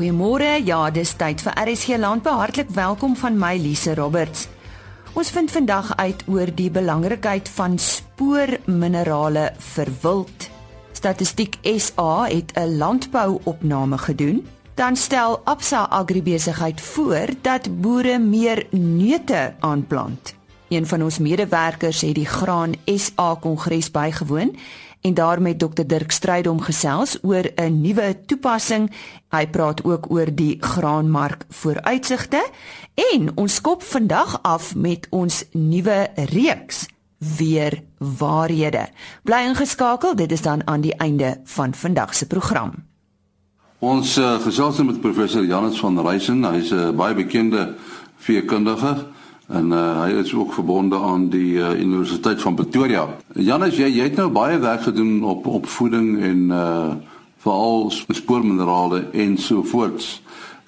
Goeiemôre. Ja, dis tyd vir RSG Landbou. Hartlik welkom van my Lise Roberts. Ons vind vandag uit oor die belangrikheid van spoorminerale vir wild. Statistiek SA het 'n landbouopname gedoen. Dan stel Absa Agribesigheid voor dat boere meer neute aanplant. Een van ons medewerkers het die Graan SA Kongres bygewoon en daar met Dr Dirk Strydom gesels oor 'n nuwe toepassing. Hy praat ook oor die graanmark vooruitsigte en ons skop vandag af met ons nuwe reeks weer waarhede. Bly ingeskakel, dit is dan aan die einde van vandag se program. Ons uh, gesels met professor Janus van Reysen, hy's 'n uh, baie bekende veekundige en uh, hy is ook verbonde aan die uh, Universiteit van Pretoria. Janus, jy jy het nou baie werk gedoen op op voeding en uh veral spoorminerale en so voorts.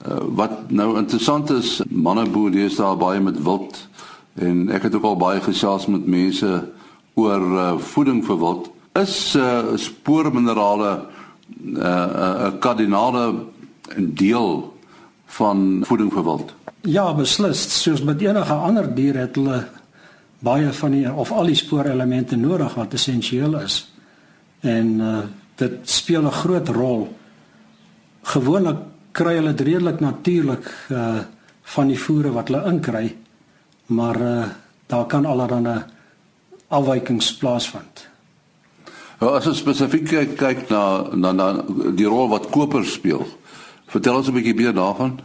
Uh, wat nou interessant is, manneboer is daar baie met wild en ek het ook al baie gesels met mense oor uh, voeding vir wild. Is uh, spoorminerale 'n uh, uh, kardinale deel van voeding vir wild? Ja, beslis. Soos met enige ander dier het hulle baie van die of al die spoorelemente nodig wat essensieel is. En uh dit speel 'n groot rol. Gewoonlik kry hulle dit redelik natuurlik uh van die voere wat hulle inkry, maar uh daar kan allerlei afwykings plaasvind. Nou as ons spesifiek kyk, kyk na, na na die rol wat koper speel. Vertel ons 'n bietjie meer daarvan.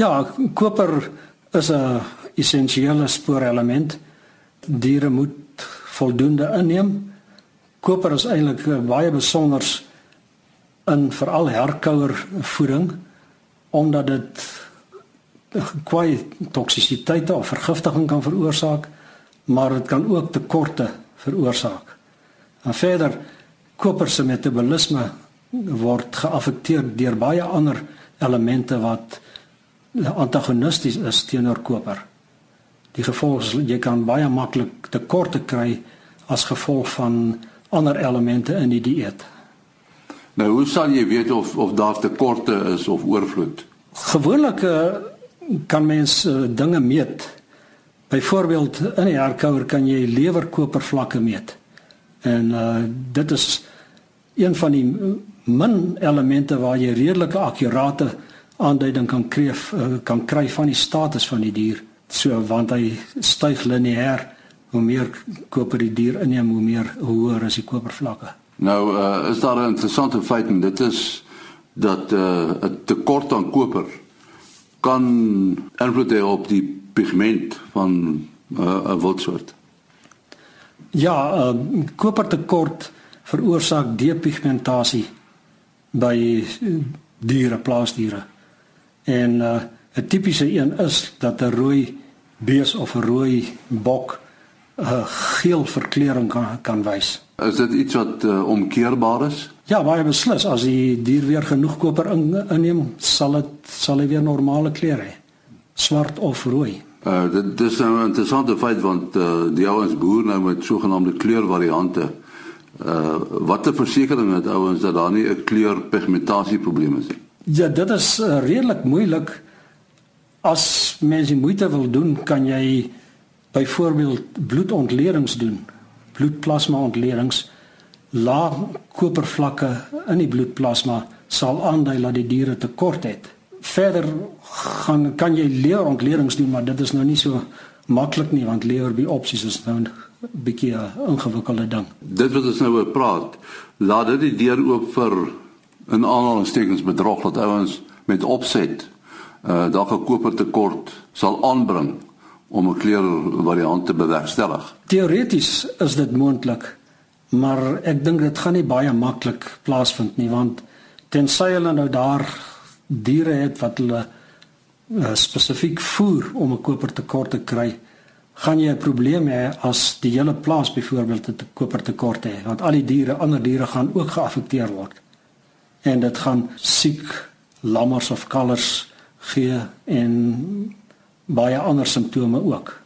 Ja, koper is 'n essensiële spoorelement. Diere moet voldoende inneem. Koper is eintlik baie besonder in veral herkouer voeding omdat dit kwai toksisiteite of vergiftiging kan veroorsaak, maar dit kan ook tekorte veroorsaak. En verder koper se metabolisme word geaffekteer deur baie ander elemente wat antagonisties is teenoor koper. Die gevolg is jy kan baie maklik tekorte kry as gevolg van ander elemente in die dieet. Nou hoe sal jy weet of of daar tekorte is of oorvloed? Gewoonlik uh, kan mens uh, dinge meet. Byvoorbeeld in die herkouer kan jy lewerkopervlakke meet. En uh, dit is een van die min elemente waar jy redelike akkurate aanduiding kan kry eh, kan kry van die status van die dier. So want hy styg lineêr hoe meer koper die dier inneem, hoe meer hoër is die kopervlakke. Nou uh, is daar 'n interessante feit en dit is dat uh, 'n tekort aan koper kan invloed hê op die pigment van 'n uh, wildsoort. Ja, uh, kopertekort veroorsaak depigmentasie by diere, plaasdiere. En uh 'n tipiese een is dat 'n rooi bees of 'n rooi bok 'n uh, geel verkleuring kan kan wys. Is dit iets wat uh, omkeerbaar is? Ja, baie beslis. As die dier weer genoeg koper in, inneem, sal dit sal hy weer normale kleure hê. Swart of rooi. Uh dit dis nou 'n interessante feit want uh die ouens boer nou met sogenaamde kleurvariante. Uh watter versekerings het ouens dat daar nie 'n kleurpigmentasie probleem is nie? Ja, dit is uh, redelik moeilik. As mens die moeite wil doen, kan jy byvoorbeeld bloedontledings doen. Bloedplasma ontledings. Laag kopervlakke in die bloedplasma sal aandui dat die diere tekort het. Verder gaan kan jy lewerontledings doen, maar dit is nou nie so maklik nie want lewerbiopsies is nou 'n bietjie 'n ingewikkelde ding. Dit wat ons nou oor praat, laat dit die deur oop vir in aanhalingstekens bedrog dat ouens met opset uh dalk 'n kopertekort sal aanbring om 'n kleurvariant te bewerkstellig. Teoreties is dit moontlik, maar ek dink dit gaan nie baie maklik plaasvind nie want tensy hulle nou daar diere het wat hulle uh, spesifiek voer om 'n kopertekort te kry, gaan jy 'n probleem hê as die hele plaas byvoorbeeld 'n kopertekort het want al die diere, ander diere gaan ook geaffekteer word en dit gaan siek lammers of kalvers gee en baie ander simptome ook.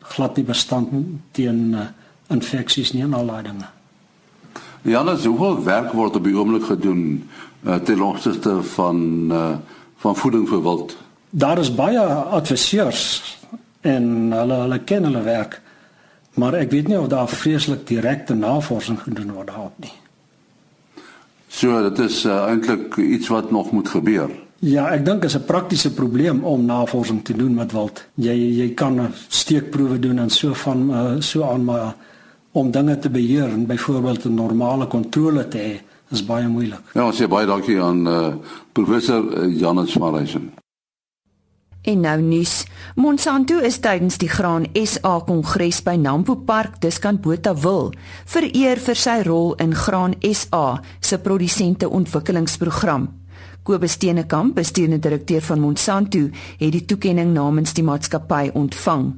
Glad nie bestand teen uh, infeksies nie en al daai dinge. Janus, hoeveel werk word op die oomblik gedoen uh, ten opsigte van uh, van voeding vir wild? Daar is baie adviseurs en hulle hulle ken hulle werk. Maar ek weet nie of daar vreeslik direkte navorsing gedoen word daarop nie. So, dit is uh, eintlik iets wat nog moet gebeur. Ja, ek dink dit is 'n praktiese probleem om navorsing te doen met wild. Jy jy kan steekproewe doen en so van uh, so aan maar om dinge te beheer en byvoorbeeld 'n normale kontrole te hê is baie moeilik. Ja, ons sê baie dankie aan uh, professor Janus van Reisen. En nou nuus. Monsanto is tydens die Graan SA Kongres by Nampo Park diskant Botawil vereer vir sy rol in Graan SA se produsente ontwikkelingsprogram. Kobus Steenekamp, bestuurende direkteur van Monsanto, het die toekenning namens die maatskappy ontvang.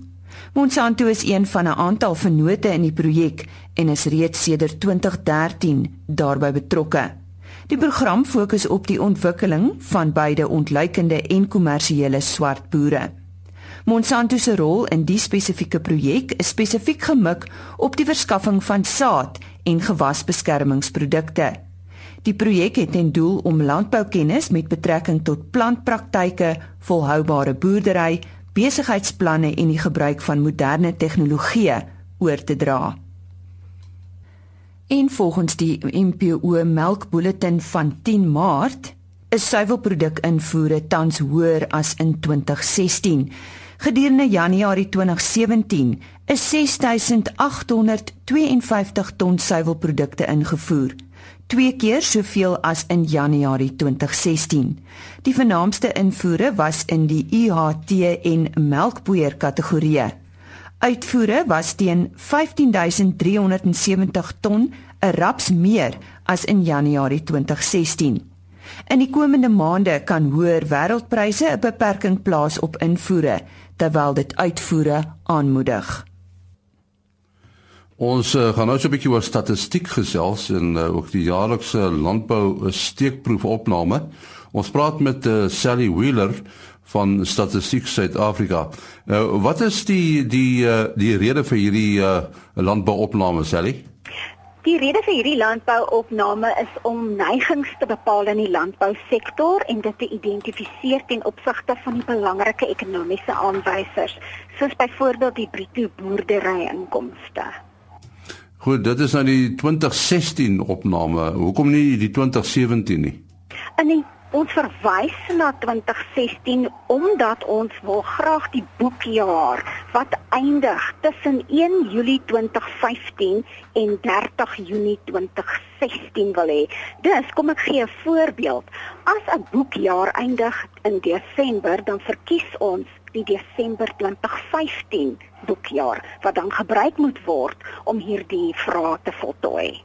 Monsanto is een van 'n aantal vennote in die projek en is reeds sedert 2013 daarbey betrokke. Die program fokus op die ontwikkeling van beide ontluikende en kommersiële swart boere. Monsanto se rol in die spesifieke projek is spesifiek gemik op die verskaffing van saad en gewasbeskermingsprodukte. Die projek het ten doel om landboukennis met betrekking tot plantpraktyke, volhoubare boerdery, besigheidsplanne en die gebruik van moderne tegnologiee oor te dra. En volgens die MPO melkbulletin van 10 Maart is suiwelproduk-invoere tans hoër as in 2016. Gedurende Januarie 2017 is 6852 ton suiwelprodukte ingevoer, twee keer soveel as in Januarie 2016. Die vernaamste invoere was in die UHT en melkpoeier kategorieë. Uitvoere was teen 15370 ton, 'n raps meer as in Januarie 2016. In die komende maande kan hoër wêreldpryse 'n beperking plaas op invoere terwyl dit uitvoere aanmoedig. Ons uh, gaan nou so 'n bietjie oor statistiek gesels en uh, ook die jaarlikse landbou steekproefopname. Ons praat met uh, Sally Wheeler van Statistiek Suid-Afrika. Nou, wat is die die uh, die rede vir hierdie uh, landbouopname, Sally? Die rede vir hierdie landbouopname is om neigings te bepaal in die landbousektor en dit te identifiseer ten opsigte van die belangrike ekonomiese aanwysers, soos byvoorbeeld die bruto boerdery inkomste. Goed, dit is nou die 2016 opname. Hoekom nie die 2017 nie? In die Ons verwys na 2016 omdat ons wil graag die boekjaar wat eindig tussen 1 Julie 2015 en 30 Junie 2016 wil hê. Dus kom ek gee 'n voorbeeld. As 'n boekjaar eindig in Desember, dan verkies ons die Desember 2015 boekjaar wat dan gebruik moet word om hierdie vrae te voltooi.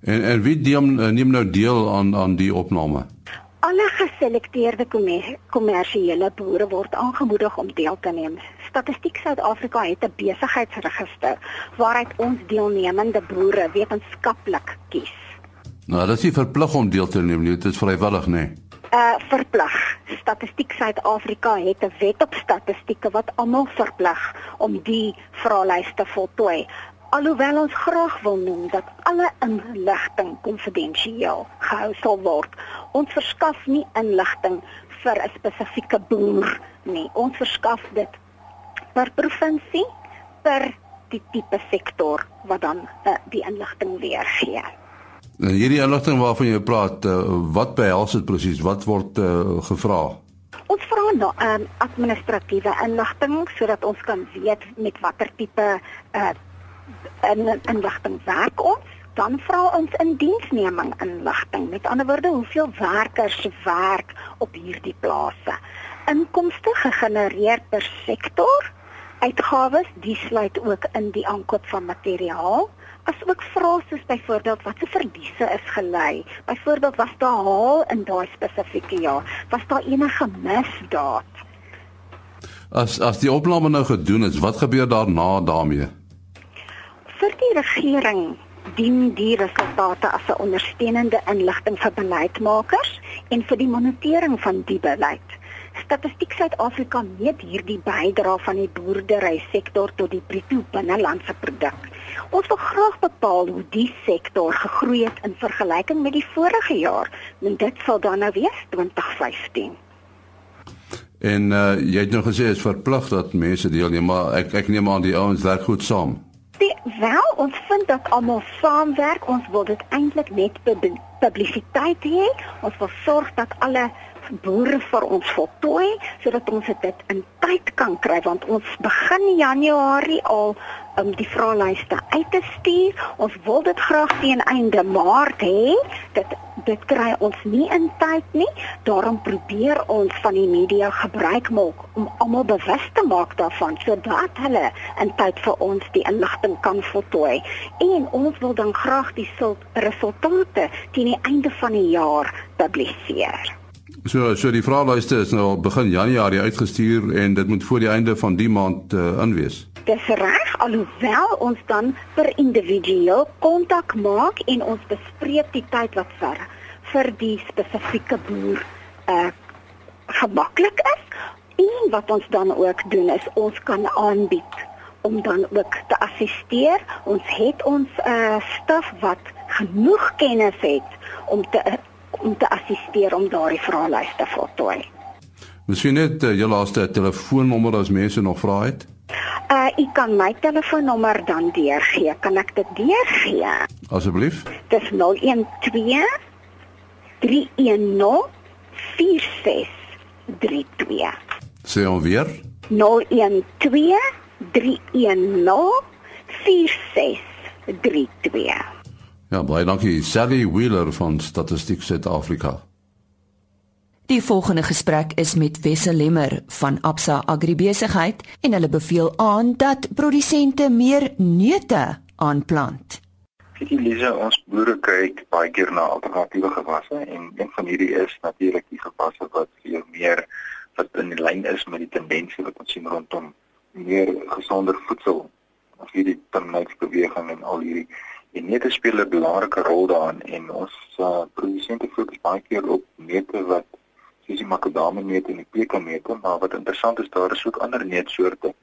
En en wie neem neem nou deel aan aan die opname? Alle geselekteerde kommersiële boere word aangemoedig om deel te neem. Statistiek Suid-Afrika het 'n besigheidsregister waaruit ons deelnemende boere wetenskaplik kies. Nou, dit is nie verplig om deel te neem nie, dit is vrywillig, nê? Nee. Uh verplig. Statistiek Suid-Afrika het 'n wet op statistieke wat almal verplig om die vraelys te voltooi alhoewel ons graag wil noem dat alle inligting konfidensieel gehou sal word. Ons verskaf nie inligting vir 'n spesifieke boer nie. Ons verskaf dit per provinsie, per die tipe sektor wat dan uh, die inligting weergee. En hierdie inligting waarvan jy praat, uh, wat behels dit presies? Wat word uh, gevra? Ons vra na um, administratiewe inligting sodat ons kan weet met watter tipe uh, in inligting werk ons dan vra ons indiensneming inligting. Met ander woorde hoeveel werkers werk op hierdie plase? Inkomste gegenereer per sektor uitgawes die sluit ook in die aankoop van materiaal asook vrae soos byvoorbeeld wat se verliese is gelei? Byvoorbeeld was daar haal in daai spesifieke jaar? Was daar enige misdaad? As as die opname nou gedoen is wat gebeur daarna daarmee vir die regering dien die resultate as 'n ondersteunende inligting vir beleidsmakers en vir die monitering van die beleid. Statistiek Suid-Afrika meet hierdie bydrae van die boerdery sektor tot die bruto binnelandse produk. Ons wil graag bepaal hoe die sektor gegroei het in vergelyking met die vorige jaar, en dit sal dan nou wees 2015. En uh, jy het nou gesê dit is verplig dat mense deelneem, maar ek ek neem aan die ouens werk goed saam. Die, wel, ons vind dat almal saamwerk. Ons wil dit eintlik net publisiteit hê. Ons wil sorg dat alle boere vir ons voltooi sodat ons dit in tyd kan kry want ons begin Januarie al om um, die vraelyste uit te stuur. Ons wil dit graag teen einde Maart hê. Dit dit kry ons nie in tyd nie. Daarom probeer ons van die media gebruik maak om almal bewus te maak daarvan sodat hulle in tyd vir ons die inligting kan voltooi. En ons wil dan graag die resultate teen die einde van die jaar publiseer. So so die vraelyste is nou begin Januarie uitgestuur en dit moet voor die einde van die maand uh, inwees. Dis reg alhoewel ons dan per individueel kontak maak en ons bespreek die tyd wat vir vir die spesifieke boer uh gemaklik is en wat ons dan ook doen is ons kan aanbied om dan ook te assisteer. Ons het ons uh staf wat genoeg kennis het om te om te assisteer om daardie vraelyste voltooi. Miskien net uh, jou laaste telefoonnommer as mense nog vra het. Uh u kan my telefoonnommer dan deurgee. Kan ek dit deurgee? Asseblief. Dis 012 310 4632. Sê hom weer. 012 310 4632. Ja, baie dankie. Sally Wheeler van Statistiek Suid-Afrika. Die volgende gesprek is met Wessel Lemmer van Absa Agribesigheid en hulle beveel aan dat produsente meer neute aanplant. Kyk, Lisa, ons boere kyk baie keer na alternatiewe gewasse en een van hierdie is natuurlik die gewasse wat veel meer wat in lyn is met die tendense wat ons sien rondom meer gesonder voedsel. Ons hierdie termynbeweging en al hierdie En net speel 'n belangrike rol daarin en ons uh, produsente fokus baie keer op neute wat soos die makadamieneute en die pekanneute, maar wat interessant is daar is ook ander neutsoorte.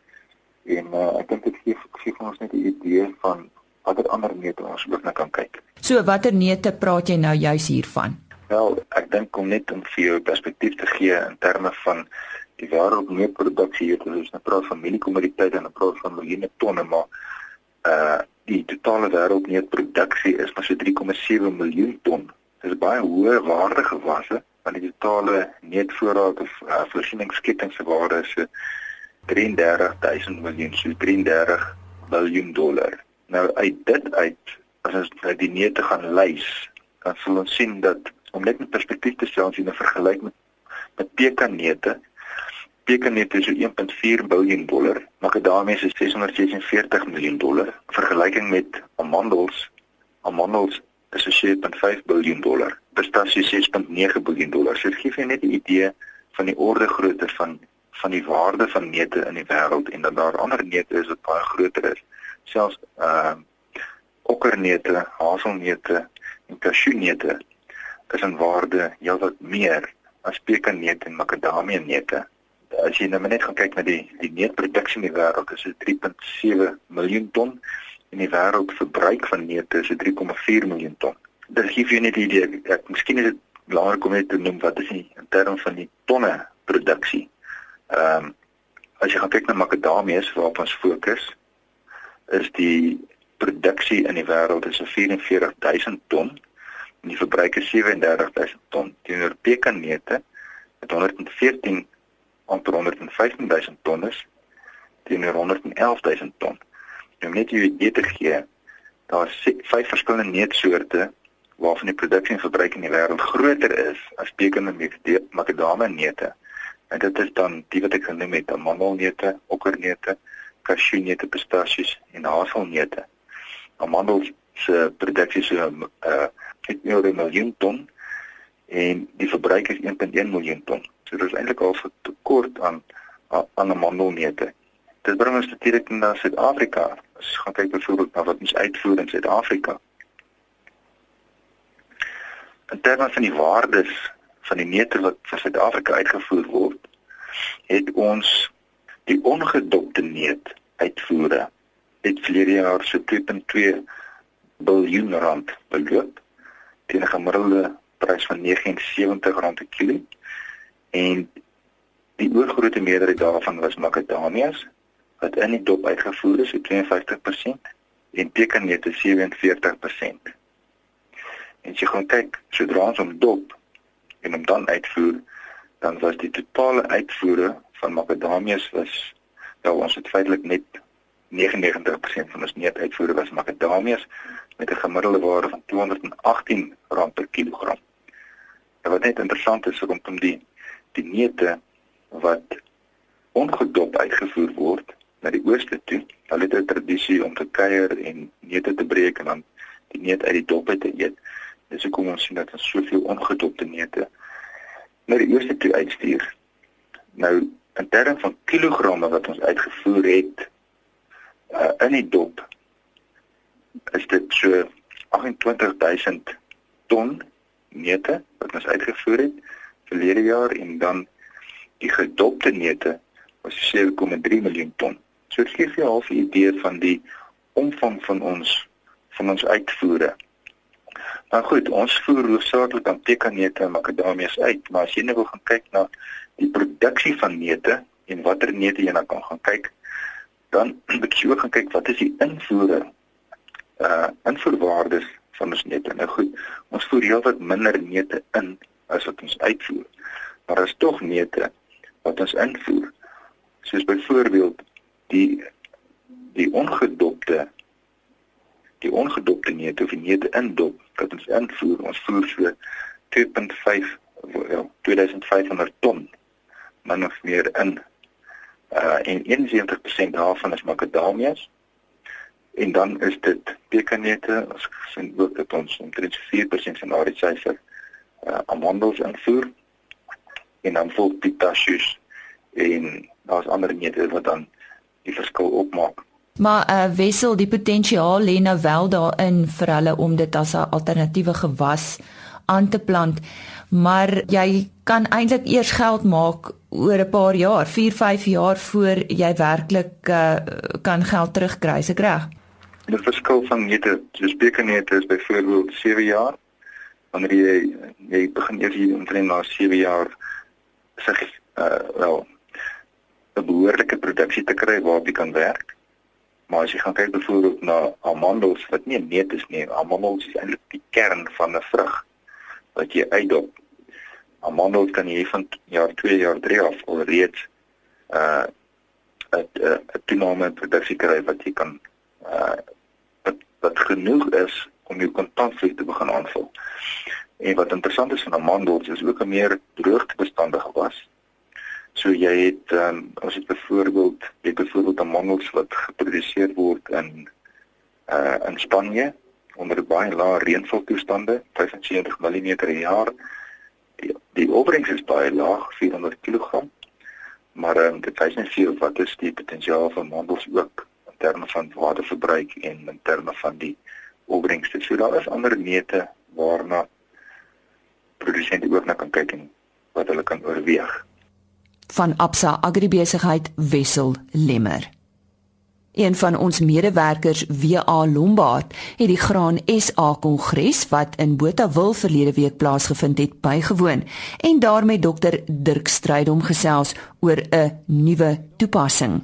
En uh, ek dink dit gee gee vir ons net 'n idee van watter ander neute ons ook na kan kyk. So watter neute praat jy nou juis hiervan? Wel, ek dink om net om vir jou perspektief te gee in terme van die wêreldneutproduksie hier, dis nou praat van mieliekommoditeite en 'n praat van miljoene tonne, maar uh die totale wêreldneutproduksie is maar so 3,7 miljoen ton. Dit is baie hoë waarde gewasse van die totale neutvoorraad of uh, voorsieningsketting se waarde is so 33000 miljoen, so 33 miljard dollar. Nou uit dit uit as ons nou die neute gaan lys, dan sal ons sien dat om net 'n perspektief te stel as jy nou vergelyk met met pekanneute pekanneute is so 1.4 miljard dollar, makadamie is 646 miljoen dollar. Vergelyking met amandels, amandels is so 7.5 miljard dollar. Pistasie 6.9 miljard dollar. So dit gee vir net 'n idee van die orde grootte van van die waarde van neute in die wêreld en dat daar ander neute is wat baie groter is. Selfs uh okkerneute, haselneute en kasjuneute is in waarde heelwat meer as pekanneute en makadamie neute as jy nou net gaan kyk na die die neutproduksie in die wêreld, is dit 3.7 miljoen ton en die wêreldverbruik van neute is 3.4 miljoen ton. Dit gee vir net 'n idee. Ek miskien is dit belangrik om net te noem wat is die in terme van die tonne produksie. Ehm um, as jy gaan kyk na makadamie waarop ons fokus, is die produksie in die wêreld is 44000 ton en die verbruik is 37000 ton teenoor pekanneute met 114 amper 115 000 ton is teenoor 111 000 ton. Om net jou idee te gee, daar is vyf verskillende neutsoorte waarvan die produksie en verbruik in die wêreld groter is as pekende makadamie neute. En dit is dan die wat ek genoem het, amandelneute, okkerneute, kasjuneute, pistasies en haselneute. Amandels se produksie so uh het as 'n miljoen ton en die verbruik is 1.1 miljoen ton. So dis eintlik al 'n tekort aan aan amandelneute. Dit bring ons natuurlik na Suid-Afrika. As gaan kyk byvoorbeeld na wat ons uitvoer in Suid-Afrika. In terme van die waardes van die neute wat vir Suid-Afrika uitgevoer word, het ons die ongedopte neut uitvoere het verlede jaar so 2.2 biljoen rand beloop teen 'n gemiddelde prys van 79 rand per kilo en die oorgrootste meerderheid daarvan was makadamias wat in die dop uitgevoer is, so 52% en pekanneute 47%. En as jy gaan kyk, sodra ons hom dop en hom dan uitvoer, dan was die totale uitvoere van makadamias was ja, ons het feitelik net 99% van ons neut uitvoere was makadamias met 'n gemiddelde waarde van 218 rand per kilogram. En wat net interessant is rondom die neute wat ongedop uitgevoer word na die ooste toe. Hulle het 'n tradisie om te kuier en neute te breek en dan die neut uit die dop te eet. Dis hoekom ons sien dat ons soveel ongedopte neute na die ooste toe uitstuur. Nou in terme van kilogramme wat ons uitgevoer het uh, in die dop is dit so 28000 ton neute wat ons uitgevoer het verlede jaar en dan die gedopte neute was 7,3 miljoen ton. So dit gee vir jou 'n idee van die omvang van ons van ons uitvoere. Nou goed, ons voer hoofsaaklik dan pekanneute en makadamias uit, maar as jy nou wil gaan kyk na die produksie van neute en watter neute jy nou kan gaan kyk, dan moet jy ook gaan kyk wat is die invoere uh invoerwaardes van ons neute. Nou goed, ons voer heelwat minder neute in as wat ons uitvoer. Maar daar is tog neute wat ons invoer. Soos byvoorbeeld die die ongedopte die ongedopte neute of neute indop wat ons invoer, ons voer so 2.5 ja 2500 ton min of meer in uh en 71% daarvan is makadamias en dan is dit pekanneute ons sien ook dat ons omtrent 4% van daardie syfer uh amandels invoer en dan volg pistachios en daar's ander neute wat dan die verskil opmaak. Maar uh wissel die potensiaal lê nou wel daarin vir hulle om dit as 'n alternatiewe gewas aan te plant. Maar jy kan eintlik eers geld maak oor 'n paar jaar, 4, 5 jaar voor jy werklik uh kan geld terugkry, se reg. Die verskil van neute, soos bekenneute is byvoorbeeld 7 jaar. Wanneer jy jy begin eers hier omtrent na 7 jaar sig uh wel 'n behoorlike produksie te kry waarop jy kan werk. Maar as jy gaan kyk byvoorbeeld na amandels wat nie neut is nie, amandels is eintlik die kern van 'n vrug wat jy uitdop. Amandels kan jy van jaar 2 jaar 3 af alreeds uh 'n 'n toename in produksie kry wat jy kan uh wat, wat genoeg is om jou kontantvloei te begin aanvul. En wat interessant is van amandels is ook 'n meer droogtebestandige was. So jy het um, as dit byvoorbeeld jy byvoorbeeld amandels wat geproduseer word in uh in Spanje onder baie lae reënvaltoestande, 75 mm per jaar. Die, die opbrengs is baie laag, 400 kg. Maar um, dit wys net vir wat is die potensiaal van amandels ook in terme van waterverbruik en in terme van die opbrengs. So daar is ander neute waarna produsente ook na kan kyk en wat hulle kan oorweeg van Absa Agribesigheid Wessel Lemmer. Een van ons medewerkers, WA Lombard, het die Graan SA Kongres wat in Botawil verlede week plaasgevind het, bygewoon en daarmee dokter Dirk Strydom gesels oor 'n nuwe toepassing.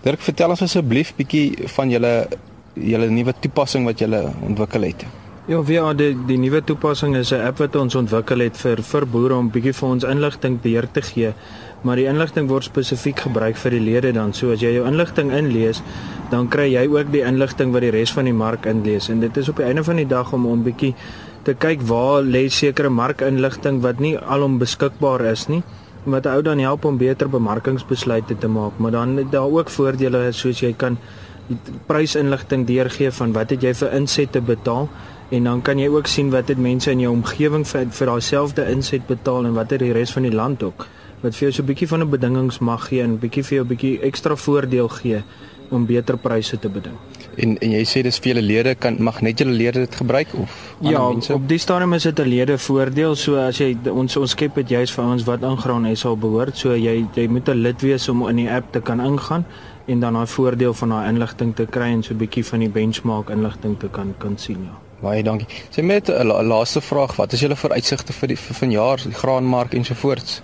Dirk, vertel ons asseblief bietjie van julle julle nuwe toepassing wat julle ontwikkel het. Ja, WA die die nuwe toepassing is 'n app wat ons ontwikkel het vir vir boere om bietjie vir ons inligting beheer te gee maar die inligting word spesifiek gebruik vir die lede dan. So as jy jou inligting inlees, dan kry jy ook die inligting wat die res van die mark inlees en dit is op die einde van die dag om 'n bietjie te kyk waar lê sekere markinligting wat nie alom beskikbaar is nie wat ou dan help om beter bemarkingsbesluite te maak, maar dan daar ook voordele soos jy kan prysinligting deurgee van wat het jy vir insette betaal en dan kan jy ook sien wat het mense in jou omgewing vir vir daai selfde inset betaal en wat het die res van die land ook wat vir jou so 'n bietjie van 'n bedingings mag gee en bietjie vir jou bietjie ekstra voordeel gee om beter pryse te beding. En en jy sê dis vir julle lede kan mag net julle lede dit gebruik of Ja, mense? op die stadium is dit 'n lede voordeel. So as jy ons ons skep dit juist vir ons wat ingraan is al behoort. So jy jy moet 'n lid wees om in die app te kan ingaan en dan daai voordeel van daai inligting te kry en so 'n bietjie van die benchmark inligting te kan kan sien ja. Baie dankie. Sê met 'n la, laaste vraag, wat is julle vooruitsigte vir die vir vanjaar, die graanmark ensovoorts?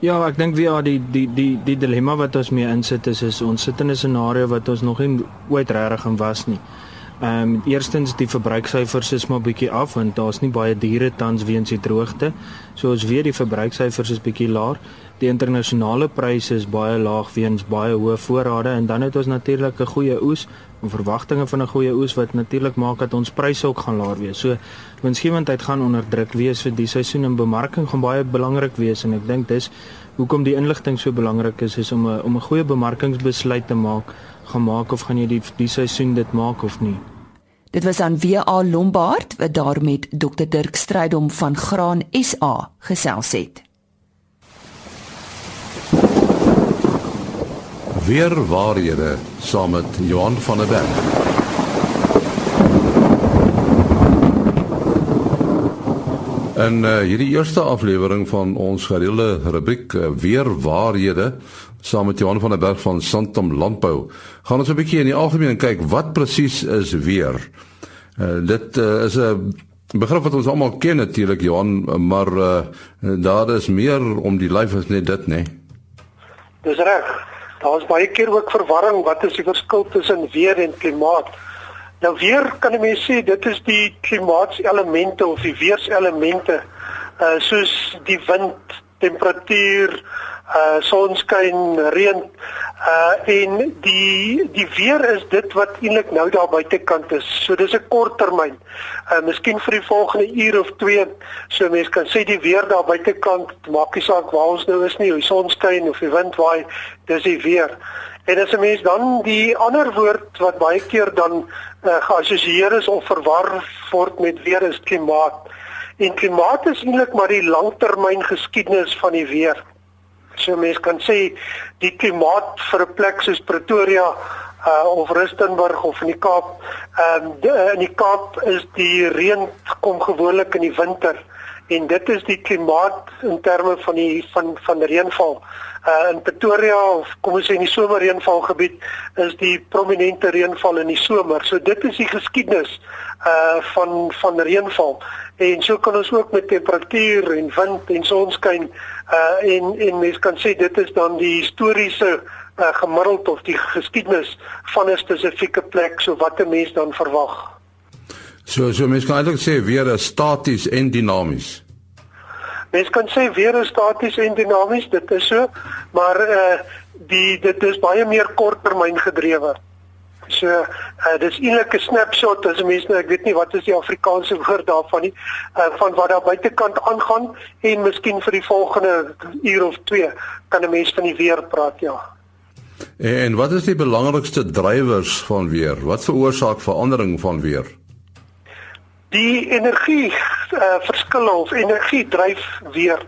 Ja, ek dink wie ja die die die die dilemma wat ons mee insit is is ons sit in 'n scenario wat ons nog nie ooit regtig in was nie. Ehm um, eerstens die verbruiksyfers is maar bietjie af want daar's nie baie diere tans weens die droogte. So ons weet die verbruiksyfers is bietjie laag. Die internasionale pryse is baie laag weens baie hoë voorrade en dan het ons natuurlik 'n goeie oes en verwagtinge van 'n goeie oes wat natuurlik maak dat ons pryse ook gaan laag wees. So winsgewendheid gaan onder druk wees vir die seisoen en bemarking gaan baie belangrik wees en ek dink dis hoekom die inligting so belangrik is is om 'n om 'n goeie bemarkingsbesluit te maak, gemaak of gaan jy die die seisoen dit maak of nie. Dit was aan WA Lombard wat daar met Dr Dirk Strydom van Graan SA gesels het. Weer waarhede saam met Johan van der Berg. En uh, hierdie eerste aflewering van ons gereelde rubriek uh, Weer waarhede saam met Johan van der Berg van Santam Landbou gaan ons 'n bietjie in die algemeen kyk wat presies is weer. Uh, dit uh, is 'n begrip wat ons almal ken natuurlik Johan, maar uh, daar is meer om die lyf as net dit, nê. Nee. Dis reg. Daar's baie keer ook verwarring wat is die verskil tussen weer en klimaat? Nou weer kan 'n mens sê dit is die klimaatselemente of die weerselemente uh soos die wind, temperatuur, uh sonskyn, reën uh en die die weer is dit wat eintlik nou daar buitekant is. So dis 'n kort termyn. Uh miskien vir die volgende uur of 2. So mense kan sê die weer daar buitekant maak nie saak waar ons nou is nie, hoe sonskyn of die wind waai, dis die weer. En as 'n mens dan die ander woord wat baie keer dan uh, geassosieer is of verwar word met weer is klimaat. En klimaat is eintlik maar die langtermyn geskiedenis van die weer. So mense kan sê die klimaat vir 'n plek soos Pretoria uh, of Rustenburg of in die Kaap, ehm um, in die Kaap is die reën kom gewoonlik in die winter en dit is die klimaat in terme van die van van reënval. Uh in Pretoria of kom ons sê in die somerreënvalgebied is die prominente reënval in die somer. So dit is die geskiedenis uh van van reënval. En so kan ons ook met temperatuur en wind en sonskyn uh en en mense kan sê dit is dan die historiese uh, gemiddeld of die geskiedenis van 'n spesifieke plek so wat 'n mens dan verwag. So so mense kan eintlik sê weer is staties en dinamies. Mense kan sê weer is staties en dinamies, dit is so, maar uh die dit is baie meer korttermyn gedrewe. So uh, dis eintlik 'n snapshot as mense nou ek weet nie wat is die Afrikaanse woord daarvan nie uh, van wat daar buitekant aangaan en miskien vir die volgende uur of 2 kan 'n mens van die weer praat ja. En wat is die belangrikste drywers van weer? Wat veroorsaak verandering van weer? Die energie uh, verskille of energie dryf weer.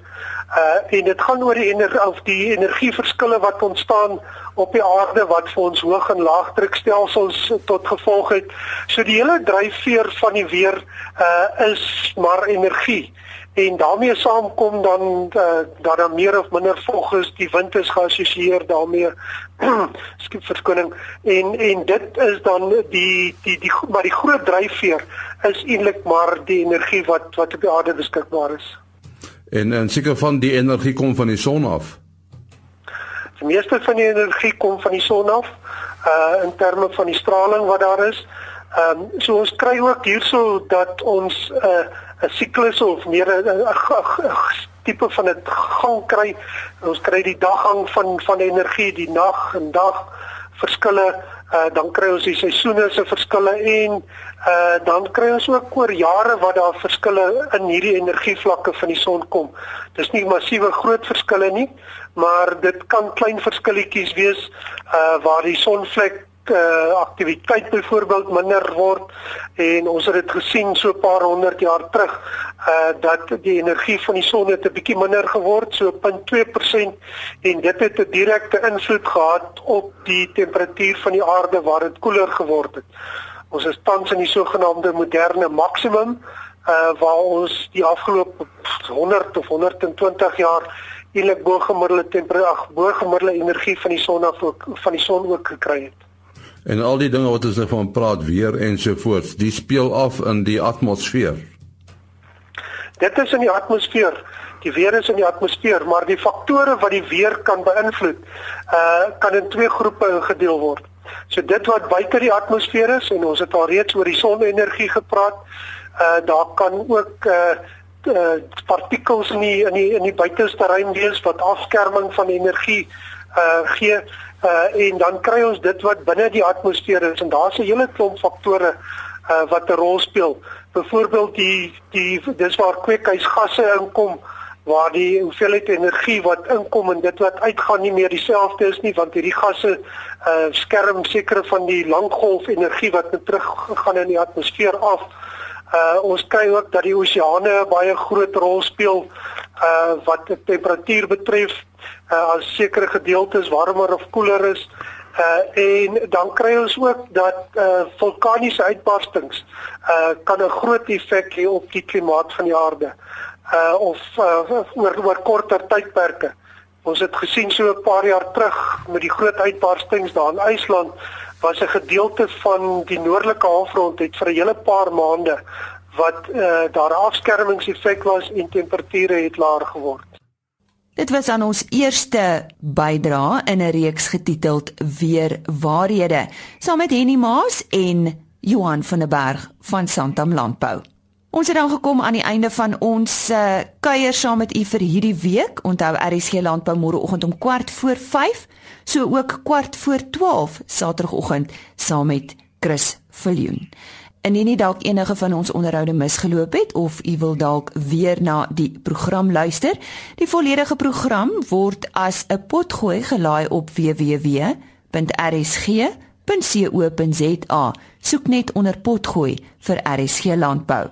Uh en dit gaan oor die energie of die energieverskille wat ontstaan op die aarde wat vir ons hoog en laagdrukstelsels tot gevolg het. So die hele dryfveer van die weer uh is maar energie en daarmee saamkom dan uh, dat daar meer of minder vog is, die wind is geassosieer daarmee. Skip verskoning en en dit is dan die die die maar die groot dryfveer is eintlik maar die energie wat wat op die aarde beskikbaar is. En en seker van die energie kom van die son af. Die meeste van die energie kom van die son af, uh in terme van die straling wat daar is. Ehm um, so ons kry ook hierso dat ons 'n uh, 'n siklus of meer 'n tipe van 'n gang kry. Ons kry die daggang van van energie, die nag en dag verskille uh, dan kry ons die seisoene se verskille en uh, dan kry ons ook oor jare wat daar verskille in hierdie energievlakke van die son kom. Dis nie massiewe groot verskille nie, maar dit kan klein verskilletjies wees uh, waar die sonvlek uh, aktiwiteit byvoorbeeld minder word en ons het dit gesien so 'n paar honderd jaar terug uh dat die energie van die son het 'n bietjie minder geword so 0.2% en dit het 'n direkte invloed gehad op die temperatuur van die aarde waar dit koeler geword het. Ons is tans in die sogenaamde moderne maksimum uh waar ons die afgelope 100 of 120 jaar eintlik bo gemiddelde temperatuur bo gemiddelde energie van die son af ook van die son ook gekry het. En al die dinge wat ons nou van praat weer ensovoorts, die speel af in die atmosfeer. Dit is in die atmosfeer. Die weer is in die atmosfeer, maar die faktore wat die weer kan beïnvloed, uh kan in twee groepe ingedeel word. So dit wat buite die atmosfeer is en ons het al reeds oor die sonenergie gepraat, uh daar kan ook uh uh partikels in die in die in die buiteste ruim wees wat afskerming van energie uh gee uh en dan kry ons dit wat binne die atmosfeer is en daar's 'n hele klomp faktore uh wat 'n rol speel. Byvoorbeeld die die dis waar kweekhuisgasse inkom waar die hoeveelheid energie wat inkom en dit wat uitgaan nie meer dieselfde is nie want hierdie gasse uh skerm sekere van die langgolf energie wat teruggaan in die atmosfeer af. Uh ons kry ook dat die oseane 'n baie groot rol speel uh wat temperatuur betref uh, as sekere gedeeltes warmer of koeler is. Uh en dan kry ons ook dat uh vulkaniese uitbarstings uh kan 'n groot effek hê op die klimaat van die aarde. Uh of uh, oor oor korter tydperke. Ons het gesien so 'n paar jaar terug met die groot uitbarstings daar in IJsland was 'n gedeelte van die noordelike halfrond het vir 'n hele paar maande wat uh daar afskermingseffek was en temperature het laer geword. Dit was aan ons eerste bydra in 'n reeks getiteld Weer waarhede saam met Henny Maas en Johan van der Berg van Santam Landbou. Ons het dan gekom aan die einde van ons uh, kuier saam met u vir hierdie week. Onthou RSG Landbou môreoggend om kwart voor 5, so ook kwart voor 12 Saterdagoggend saam met Chris Viljoen. Indien nie dalk enige van ons onderhoude misgeloop het of u wil dalk weer na die program luister, die volledige program word as 'n potgooi gelaai op www.rsg.co.za. Soek net onder potgooi vir RSG landbou.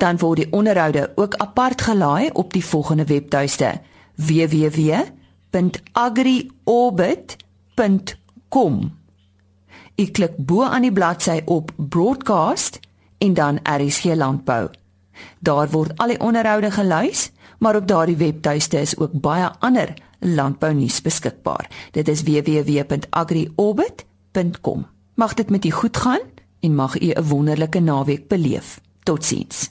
Dan word die onderhoude ook apart gelaai op die volgende webtuiste: www.agriorbit.com Ek klik bo aan die bladsy op broadcast en dan RSG landbou. Daar word al die onderhoude gelys, maar op daardie webtuiste is ook baie ander landbou nuus beskikbaar. Dit is www.agriorbit.com. Mag dit met u goed gaan en mag u 'n wonderlike naweek beleef. Totsiens.